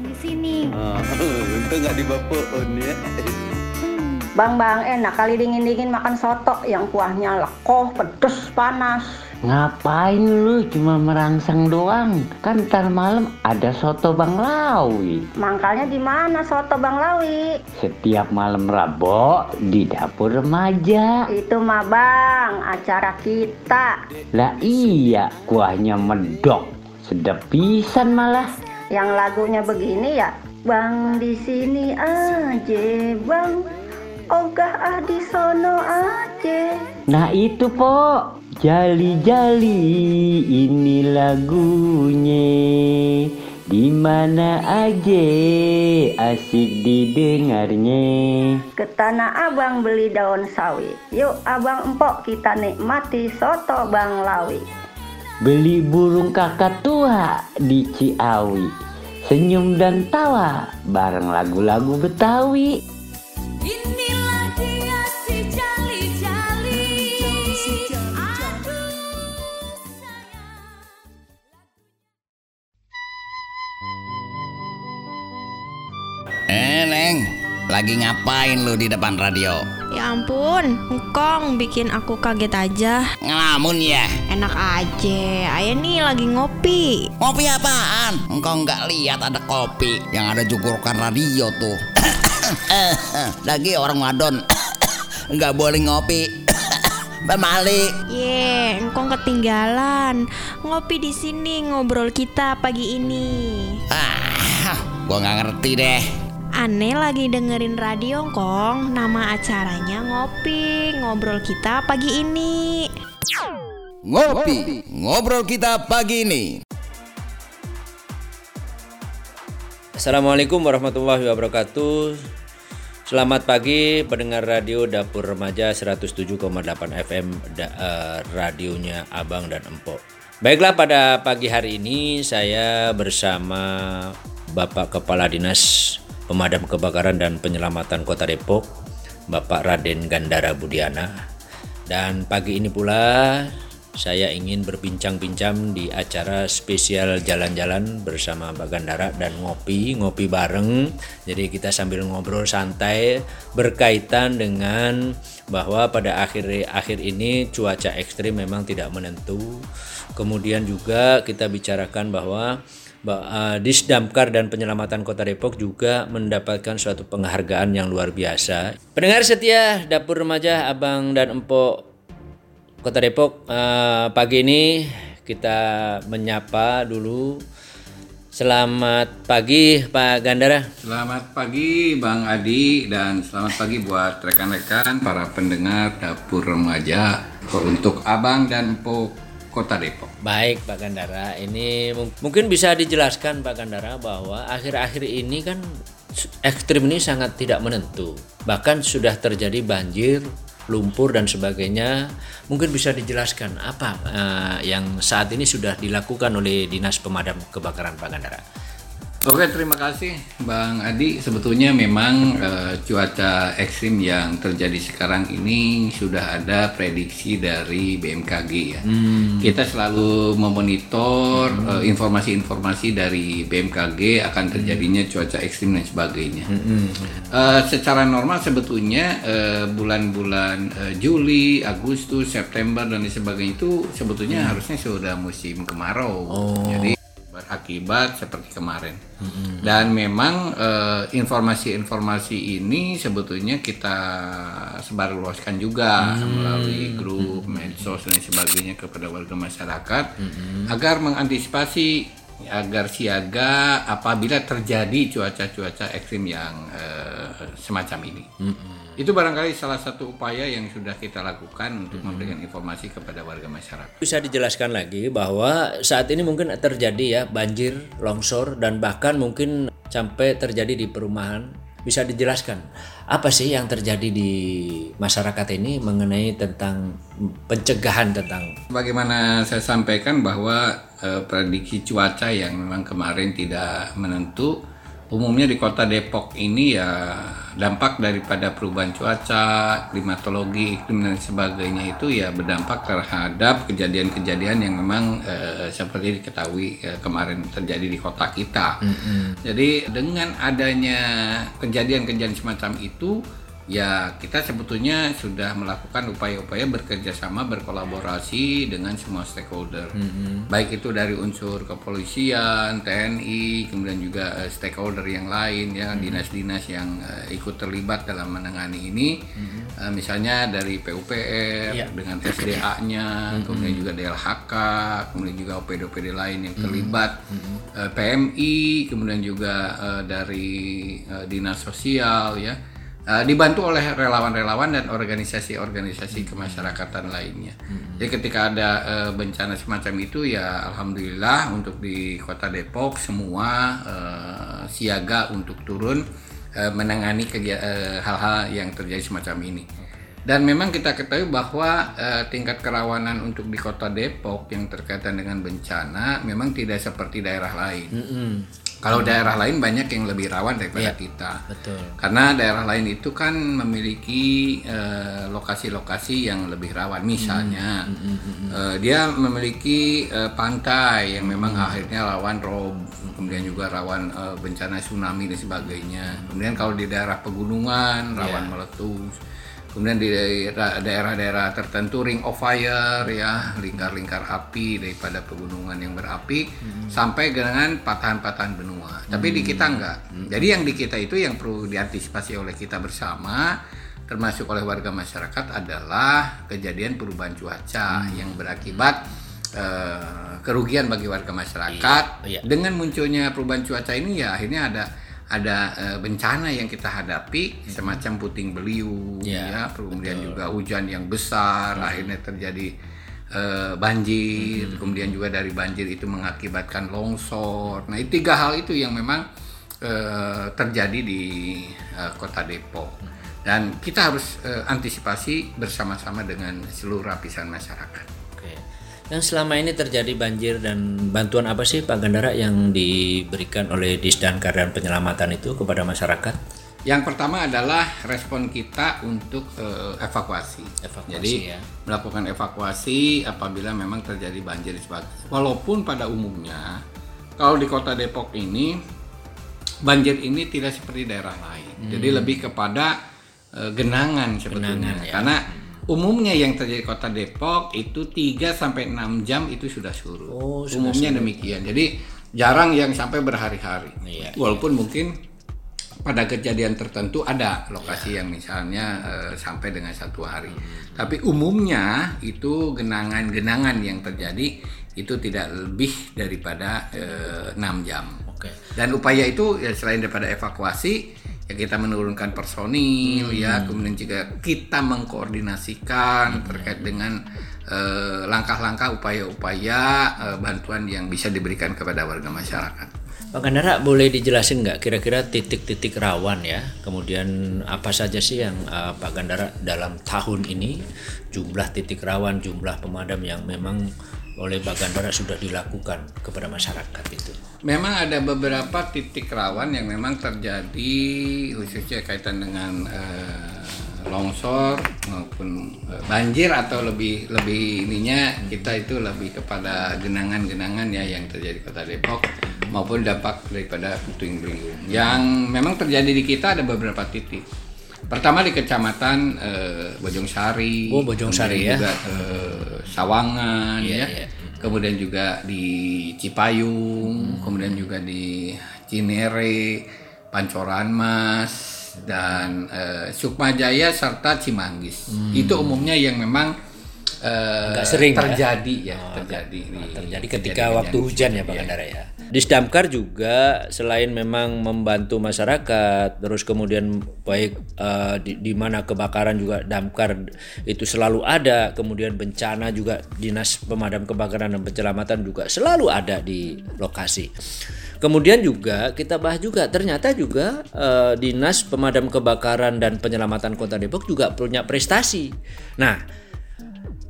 makan di sini. Oh, untung nggak dibapain ya. Bang, bang, enak kali dingin-dingin makan soto yang kuahnya lekoh, pedes, panas. Ngapain lu cuma merangsang doang? Kan ntar malam ada soto Bang Lawi. Mangkalnya di mana soto Bang Lawi? Setiap malam Rabo di dapur remaja. Itu mah bang, acara kita. Lah iya, kuahnya medok. Sedap pisan malah. Yang lagunya begini ya, Bang di sini aja, Bang. Ogah ah di sono aja. Nah itu po, jali-jali ini lagunya. Di mana aja asik didengarnya. Ke Tanah Abang beli daun sawi. Yuk abang empok kita nikmati soto Bang Lawi. Beli burung kakak tua di Ciawi. Senyum dan tawa bareng lagu-lagu Betawi. Inilah lagi ngapain lu di depan radio? Ya ampun, engkong bikin aku kaget aja. Ngelamun ya? Enak aja, ayah nih lagi ngopi. Kopi apaan? Engkau nggak lihat ada kopi yang ada jukurukan radio tuh. Lagi orang wadon nggak boleh ngopi. Bamali. Ye, engkong ketinggalan. Ngopi di sini ngobrol kita pagi ini. Ah, gua nggak ngerti deh. Aneh lagi dengerin radio, Kong. Nama acaranya ngopi, ngobrol kita pagi ini. Ngopi, ngobrol kita pagi ini. Assalamualaikum warahmatullahi wabarakatuh Selamat pagi pendengar radio Dapur Remaja 107,8 FM da, eh, radionya Abang dan Empok Baiklah pada pagi hari ini saya bersama Bapak Kepala Dinas Pemadam Kebakaran dan Penyelamatan Kota Depok Bapak Raden Gandara Budiana dan pagi ini pula saya ingin berbincang-bincang di acara spesial jalan-jalan bersama Mbak Gandara dan ngopi, ngopi bareng. Jadi kita sambil ngobrol santai berkaitan dengan bahwa pada akhir akhir ini cuaca ekstrim memang tidak menentu. Kemudian juga kita bicarakan bahwa Ba- uh, Disdamkar dan Penyelamatan Kota Depok juga mendapatkan suatu penghargaan yang luar biasa. Pendengar setia Dapur Remaja Abang dan Empok Kota Depok eh, pagi ini kita menyapa dulu. Selamat pagi Pak Gandara. Selamat pagi Bang Adi dan selamat pagi buat rekan-rekan para pendengar dapur remaja untuk Abang dan Empok Kota Depok. Baik Pak Gandara, ini mung- mungkin bisa dijelaskan Pak Gandara bahwa akhir-akhir ini kan ekstrim ini sangat tidak menentu. Bahkan sudah terjadi banjir, lumpur dan sebagainya. Mungkin bisa dijelaskan apa eh, yang saat ini sudah dilakukan oleh Dinas Pemadam Kebakaran Pak Gandara. Oke, terima kasih Bang Adi. Sebetulnya memang eh, cuaca ekstrim yang terjadi sekarang ini sudah ada prediksi dari BMKG ya. Kita selalu memonitor eh, informasi-informasi dari BMKG akan terjadinya cuaca ekstrim dan sebagainya. Eh, secara normal sebetulnya bulan-bulan eh, Juli, Agustus, September dan sebagainya itu sebetulnya harusnya sudah musim kemarau. Jadi berakibat seperti kemarin. Dan memang eh, informasi-informasi ini sebetulnya kita sebarluaskan juga melalui grup, medsos dan sebagainya kepada warga masyarakat agar mengantisipasi agar siaga apabila terjadi cuaca-cuaca ekstrim yang eh, semacam ini. Itu barangkali salah satu upaya yang sudah kita lakukan untuk memberikan informasi kepada warga masyarakat. Bisa dijelaskan lagi bahwa saat ini mungkin terjadi ya banjir, longsor dan bahkan mungkin sampai terjadi di perumahan. Bisa dijelaskan apa sih yang terjadi di masyarakat ini mengenai tentang pencegahan tentang Bagaimana saya sampaikan bahwa eh, prediksi cuaca yang memang kemarin tidak menentu, umumnya di kota Depok ini ya dampak daripada perubahan cuaca, klimatologi, iklim dan sebagainya itu ya berdampak terhadap kejadian-kejadian yang memang eh, seperti diketahui eh, kemarin terjadi di kota kita. Jadi dengan adanya kejadian-kejadian semacam itu ya kita sebetulnya sudah melakukan upaya-upaya bekerja sama berkolaborasi dengan semua stakeholder. Baik itu dari unsur kepolisian TNI kemudian juga eh, stakeholder yang lain ya dinas-dinas yang eh, ikut terlibat dalam menangani ini. Eh, misalnya dari PUPR dengan SDA-nya kemudian juga DLHK kemudian juga OPD-OPD lain yang terlibat. Eh, PMI kemudian juga eh, dari eh, dinas sosial ya Uh, dibantu oleh relawan-relawan dan organisasi-organisasi kemasyarakatan lainnya. Jadi ketika ada uh, bencana semacam itu ya alhamdulillah untuk di Kota Depok semua uh, siaga untuk turun uh, menangani kegia- uh, hal-hal yang terjadi semacam ini. Dan memang kita ketahui bahwa eh, tingkat kerawanan untuk di Kota Depok yang terkaitan dengan bencana memang tidak seperti daerah lain. Kalau daerah lain banyak yang lebih rawan daripada kita. Betul. Karena daerah lain itu kan memiliki eh, lokasi-lokasi yang lebih rawan. Misalnya, eh, dia memiliki eh, pantai yang memang akhirnya rawan rob, kemudian juga rawan eh, bencana tsunami dan sebagainya. Kemudian kalau di daerah pegunungan rawan meletus. Kemudian di daerah- daerah-daerah tertentu ring of fire ya, lingkar-lingkar api daripada pegunungan yang berapi sampai dengan patahan-patahan benua. Tapi di kita enggak. Jadi yang di kita itu yang perlu diantisipasi oleh kita bersama termasuk oleh warga masyarakat adalah kejadian perubahan cuaca yang berakibat eh, kerugian bagi warga masyarakat. Iya, iya. Dengan munculnya perubahan cuaca ini ya akhirnya ada ada eh, bencana yang kita hadapi semacam puting beliung Iya, ya, kemudian juga hujan yang besar, akhirnya terjadi eh, banjir, kemudian juga dari banjir itu mengakibatkan longsor. Nah, itu tiga hal itu yang memang eh, terjadi di eh, Kota Depok. Dan kita harus eh, antisipasi bersama-sama dengan seluruh lapisan masyarakat. Yang selama ini terjadi banjir dan bantuan apa sih Pak Gandara yang diberikan oleh Disdankar dan penyelamatan itu kepada masyarakat? Yang pertama adalah respon kita untuk eh, evakuasi. Evakuasi, Jadi ya. melakukan evakuasi apabila memang terjadi banjir sebagainya. Walaupun pada umumnya kalau di Kota Depok ini banjir ini tidak seperti daerah lain. Jadi lebih kepada eh, genangan sebetulnya. Hmm. Genangan, ya. Karena umumnya yang terjadi di Kota Depok itu 3 sampai 6 jam itu sudah surut. Oh, sudah umumnya demikian. Jadi jarang yang sampai berhari-hari. Iya, Walaupun mungkin pada kejadian tertentu ada lokasi yang misalnya eh, sampai dengan satu hari. Tapi umumnya itu genangan-genangan yang terjadi itu tidak lebih daripada eh, 6 jam. Oke. Dan upaya itu ya selain daripada evakuasi ya kita menurunkan personil ya kemudian juga kita mengkoordinasikan terkait dengan eh, langkah-langkah upaya-upaya eh, bantuan yang bisa diberikan kepada warga masyarakat. Pak Gandara boleh dijelasin nggak kira-kira titik-titik rawan ya? Kemudian apa saja sih yang eh, Pak Gandara dalam tahun ini jumlah titik rawan, jumlah pemadam yang memang oleh Pak Gandara sudah dilakukan kepada masyarakat itu? Memang ada beberapa titik rawan yang memang terjadi khususnya kaitan dengan eh, longsor maupun eh, banjir atau lebih lebih ininya kita itu lebih kepada genangan-genangan ya yang terjadi di Kota Depok maupun dampak daripada puting beliung. Yang memang terjadi di kita ada beberapa titik. Pertama di kecamatan eh, Bojongsari, Oh, Bojongsari kemudian ya. juga eh, Sawangan Iya, ya. iya. Kemudian juga di Cipayung, kemudian juga di Cinere, Pancoran Mas dan eh, Sukma Jaya serta Cimanggis. Itu umumnya yang memang eh, Agak sering ya? terjadi ya, Oh, terjadi di- terjadi ketika kejadian waktu hujan ya Pak. Gandara ya. Disdamkar juga selain memang membantu masyarakat, terus kemudian baik eh, di, di mana kebakaran juga damkar itu selalu ada, kemudian bencana juga dinas pemadam kebakaran dan penyelamatan juga selalu ada di lokasi. Kemudian juga kita bahas juga ternyata juga eh, dinas pemadam kebakaran dan penyelamatan Kota Depok juga punya prestasi. Nah,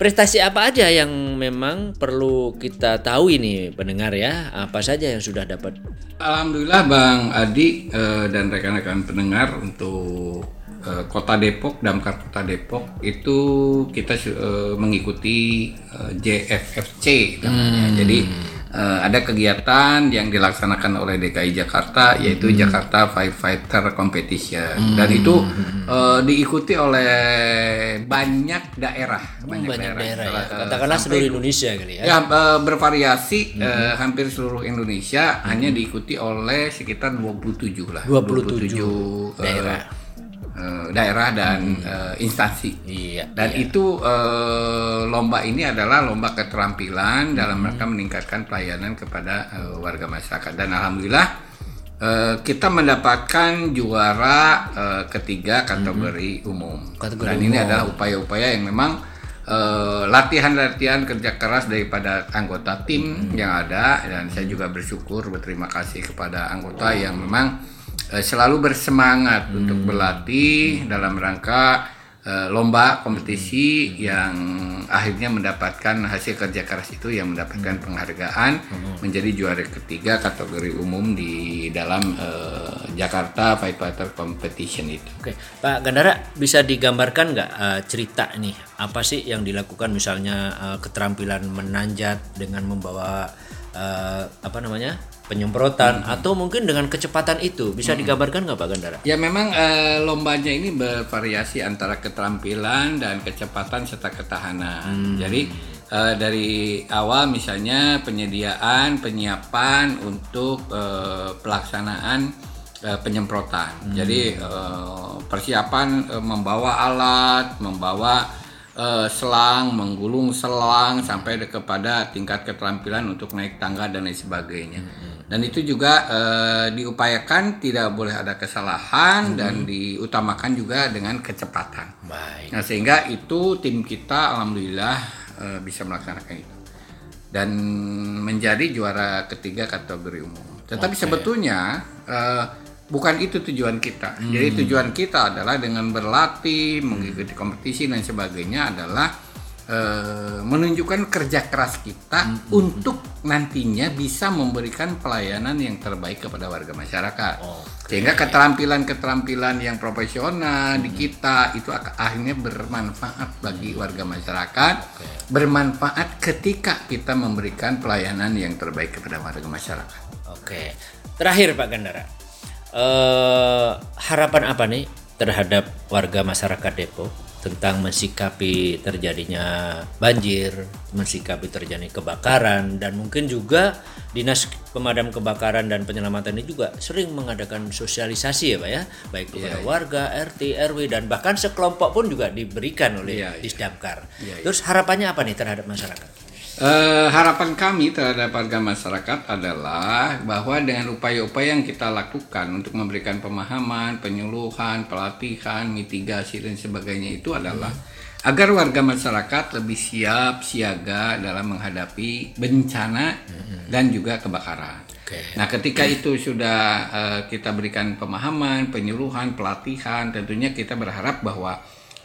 prestasi apa aja yang memang perlu kita tahu ini pendengar ya? Apa saja yang sudah dapat? Alhamdulillah Bang Adi eh, dan rekan-rekan pendengar untuk eh, Kota Depok, Damkar Kota Depok itu kita eh, mengikuti eh, JFFC namanya. Jadi eh, ada kegiatan yang dilaksanakan oleh DKI Jakarta yaitu Jakarta Firefighter Competition. Dan itu eh, diikuti oleh banyak daerah, Banyak daerah. ya. Salah- eh, Katakanlah sampai seluruh Indonesia kali ya. Ya eh, bervariasi eh, hampir seluruh Indonesia hanya diikuti oleh sekitar 27 lah. 27 eh, daerah. Eh, daerah dan eh, instansi. Iya. Dan itu eh, lomba ini adalah lomba keterampilan dalam Hmm. rangka meningkatkan pelayanan kepada warga masyarakat. Dan alhamdulillah kita mendapatkan juara ketiga kategori umum. Hmm. Kategori Dan ini umum. adalah upaya-upaya yang memang latihan-latihan kerja keras daripada anggota tim Hmm. yang ada dan saya juga bersyukur berterima kasih kepada anggota yang memang eh, selalu bersemangat Hmm. untuk berlatih dalam rangka eh, lomba kompetisi yang akhirnya mendapatkan hasil kerja keras itu yang mendapatkan penghargaan menjadi juara ketiga kategori umum di dalam eh, Jakarta Firefighter Competition itu. Oke, Pak Gandara bisa digambarkan nggak eh, cerita nih apa sih yang dilakukan? Misalnya eh, keterampilan menanjat dengan membawa eh, apa namanya penyemprotan atau mungkin dengan kecepatan itu bisa digambarkan nggak Pak Gandara? Ya memang eh, lombanya ini bervariasi antara keterampilan dan kecepatan serta ketahanan. Jadi eh, dari awal misalnya penyediaan, penyiapan untuk eh, pelaksanaan eh, penyemprotan. Jadi eh, persiapan eh, membawa alat, membawa eh, selang, menggulung selang sampai kepada tingkat keterampilan untuk naik tangga dan lain sebagainya. Dan itu juga eh, diupayakan tidak boleh ada kesalahan dan diutamakan juga dengan kecepatan. Baik. Nah, sehingga itu tim kita alhamdulillah eh, bisa melaksanakan itu dan menjadi juara ketiga kategori umum. Tetapi sebetulnya eh, bukan itu tujuan kita. Jadi tujuan kita adalah dengan berlatih, mengikuti kompetisi dan sebagainya adalah eh, menunjukkan kerja keras kita untuk nantinya bisa memberikan pelayanan yang terbaik kepada warga masyarakat. Sehingga keterampilan-keterampilan yang profesional di kita itu ak- akhirnya bermanfaat bagi warga masyarakat, bermanfaat ketika kita memberikan pelayanan yang terbaik kepada warga masyarakat. Oke, terakhir Pak Gandara, eh, harapan apa nih terhadap warga masyarakat Depok tentang mensikapi terjadinya banjir, mensikapi terjadi kebakaran, dan mungkin juga dinas pemadam kebakaran dan penyelamatan ini juga sering mengadakan sosialisasi ya Pak ya, baik kepada warga, RT, RW, dan bahkan sekelompok pun juga diberikan oleh Iya, iya. Disdamkar. Iya, iya. Terus harapannya apa nih terhadap masyarakat? Eh, harapan kami terhadap warga masyarakat adalah bahwa dengan upaya-upaya yang kita lakukan untuk memberikan pemahaman, penyuluhan, pelatihan, mitigasi dan sebagainya itu adalah agar warga masyarakat lebih siap siaga dalam menghadapi bencana dan juga kebakaran. Nah, ketika itu sudah eh, kita berikan pemahaman, penyuluhan, pelatihan, tentunya kita berharap bahwa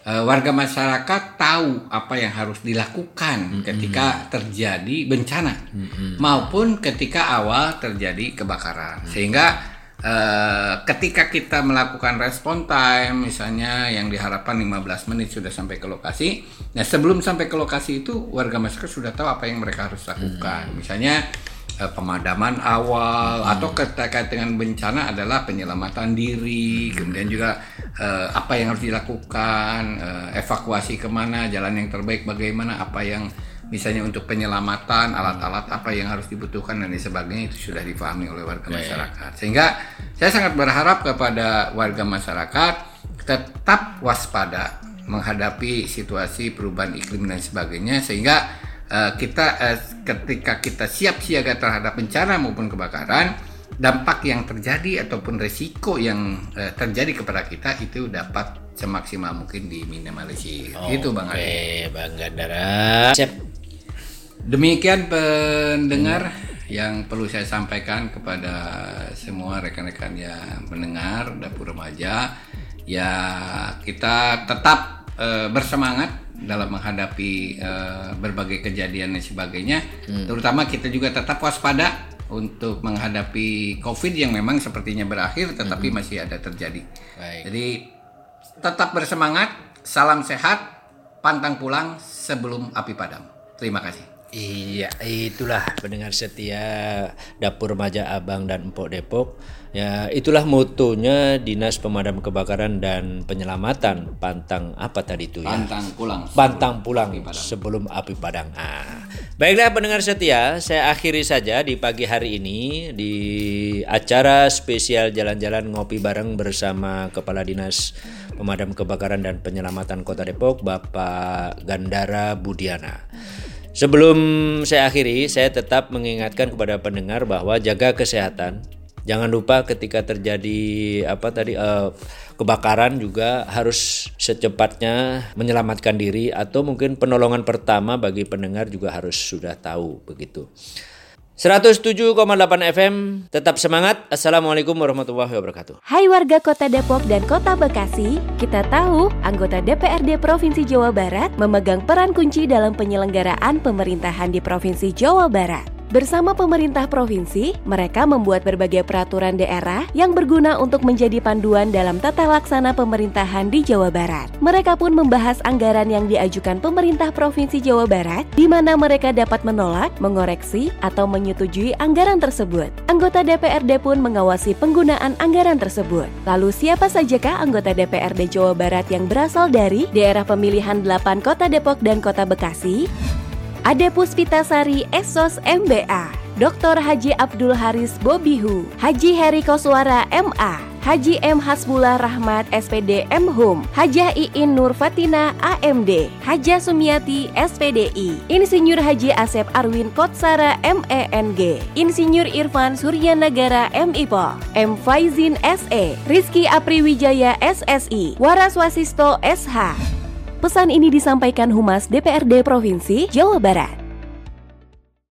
eh, warga masyarakat tahu apa yang harus dilakukan ketika terjadi bencana maupun ketika awal terjadi kebakaran. Sehingga eh, ketika kita melakukan respon time misalnya yang diharapkan 15 menit sudah sampai ke lokasi. Nah, sebelum sampai ke lokasi itu warga masyarakat sudah tahu apa yang mereka harus lakukan. Misalnya eh, pemadaman awal atau terkait dengan bencana adalah penyelamatan diri, kemudian juga eh, apa yang harus dilakukan, eh, evakuasi ke mana, jalan yang terbaik bagaimana, apa yang misalnya untuk penyelamatan, alat-alat apa yang harus dibutuhkan dan sebagainya itu sudah dipahami oleh warga masyarakat. Sehingga saya sangat berharap kepada warga masyarakat tetap waspada menghadapi situasi perubahan iklim dan sebagainya sehingga eh, kita eh, ketika kita siap siaga terhadap bencana maupun kebakaran dampak yang terjadi ataupun resiko yang eh, terjadi kepada kita itu dapat semaksimal mungkin diminimalisir. Itu Bang. Oke, Bang Gandara. Siap. Demikian pendengar yang perlu saya sampaikan kepada semua rekan-rekan yang mendengar dapur remaja ya kita tetap eh, bersemangat dalam menghadapi eh, berbagai kejadian dan sebagainya. Terutama kita juga tetap waspada untuk menghadapi COVID yang memang sepertinya berakhir, tetapi masih ada terjadi. Baik. Jadi tetap bersemangat, salam sehat, pantang pulang sebelum api padam. Terima kasih. Iya, itulah pendengar setia Dapur Remaja Abang dan Empok Depok. Ya, itulah motonya Dinas Pemadam Kebakaran dan Penyelamatan Pantang apa tadi itu ya? Pantang pulang. Pantang pulang Api sebelum api padam. Ah. Baiklah pendengar setia, saya akhiri saja di pagi hari ini di acara spesial jalan-jalan ngopi bareng bersama Kepala Dinas Pemadam Kebakaran dan Penyelamatan Kota Depok, Bapak Gandara Budiana. Sebelum saya akhiri, saya tetap mengingatkan kepada pendengar bahwa jaga kesehatan. Jangan lupa ketika terjadi apa tadi eh, kebakaran juga harus secepatnya menyelamatkan diri atau mungkin penolongan pertama bagi pendengar juga harus sudah tahu begitu. 107,8 FM, tetap semangat. Assalamualaikum warahmatullahi wabarakatuh. Hai warga Kota Depok dan Kota Bekasi, kita tahu anggota DPRD Provinsi Jawa Barat memegang peran kunci dalam penyelenggaraan pemerintahan di Provinsi Jawa Barat. Bersama pemerintah provinsi, mereka membuat berbagai peraturan daerah yang berguna untuk menjadi panduan dalam tata laksana pemerintahan di Jawa Barat. Mereka pun membahas anggaran yang diajukan pemerintah Provinsi Jawa Barat, di mana mereka dapat menolak, mengoreksi, atau menyetujui anggaran tersebut. Anggota DPRD pun mengawasi penggunaan anggaran tersebut. Lalu siapa sajakah anggota DPRD Jawa Barat yang berasal dari daerah pemilihan 8 Kota Depok dan Kota Bekasi? Ade Puspitasari Esos MBA, Dr. Haji Abdul Haris Bobihu, Haji Heri Koswara MA, Haji M. Hasbullah Rahmat SPD MHUM, Hajah Iin Nur Fatina AMD, Hajah Sumiati SPDI, Insinyur Haji Asep Arwin Kotsara MENG, Insinyur Irfan Suryanagara MIPO, M. Faizin SE, Rizky Apriwijaya SSI, Waras Wasisto SH, Pesan ini disampaikan Humas DPRD Provinsi Jawa Barat.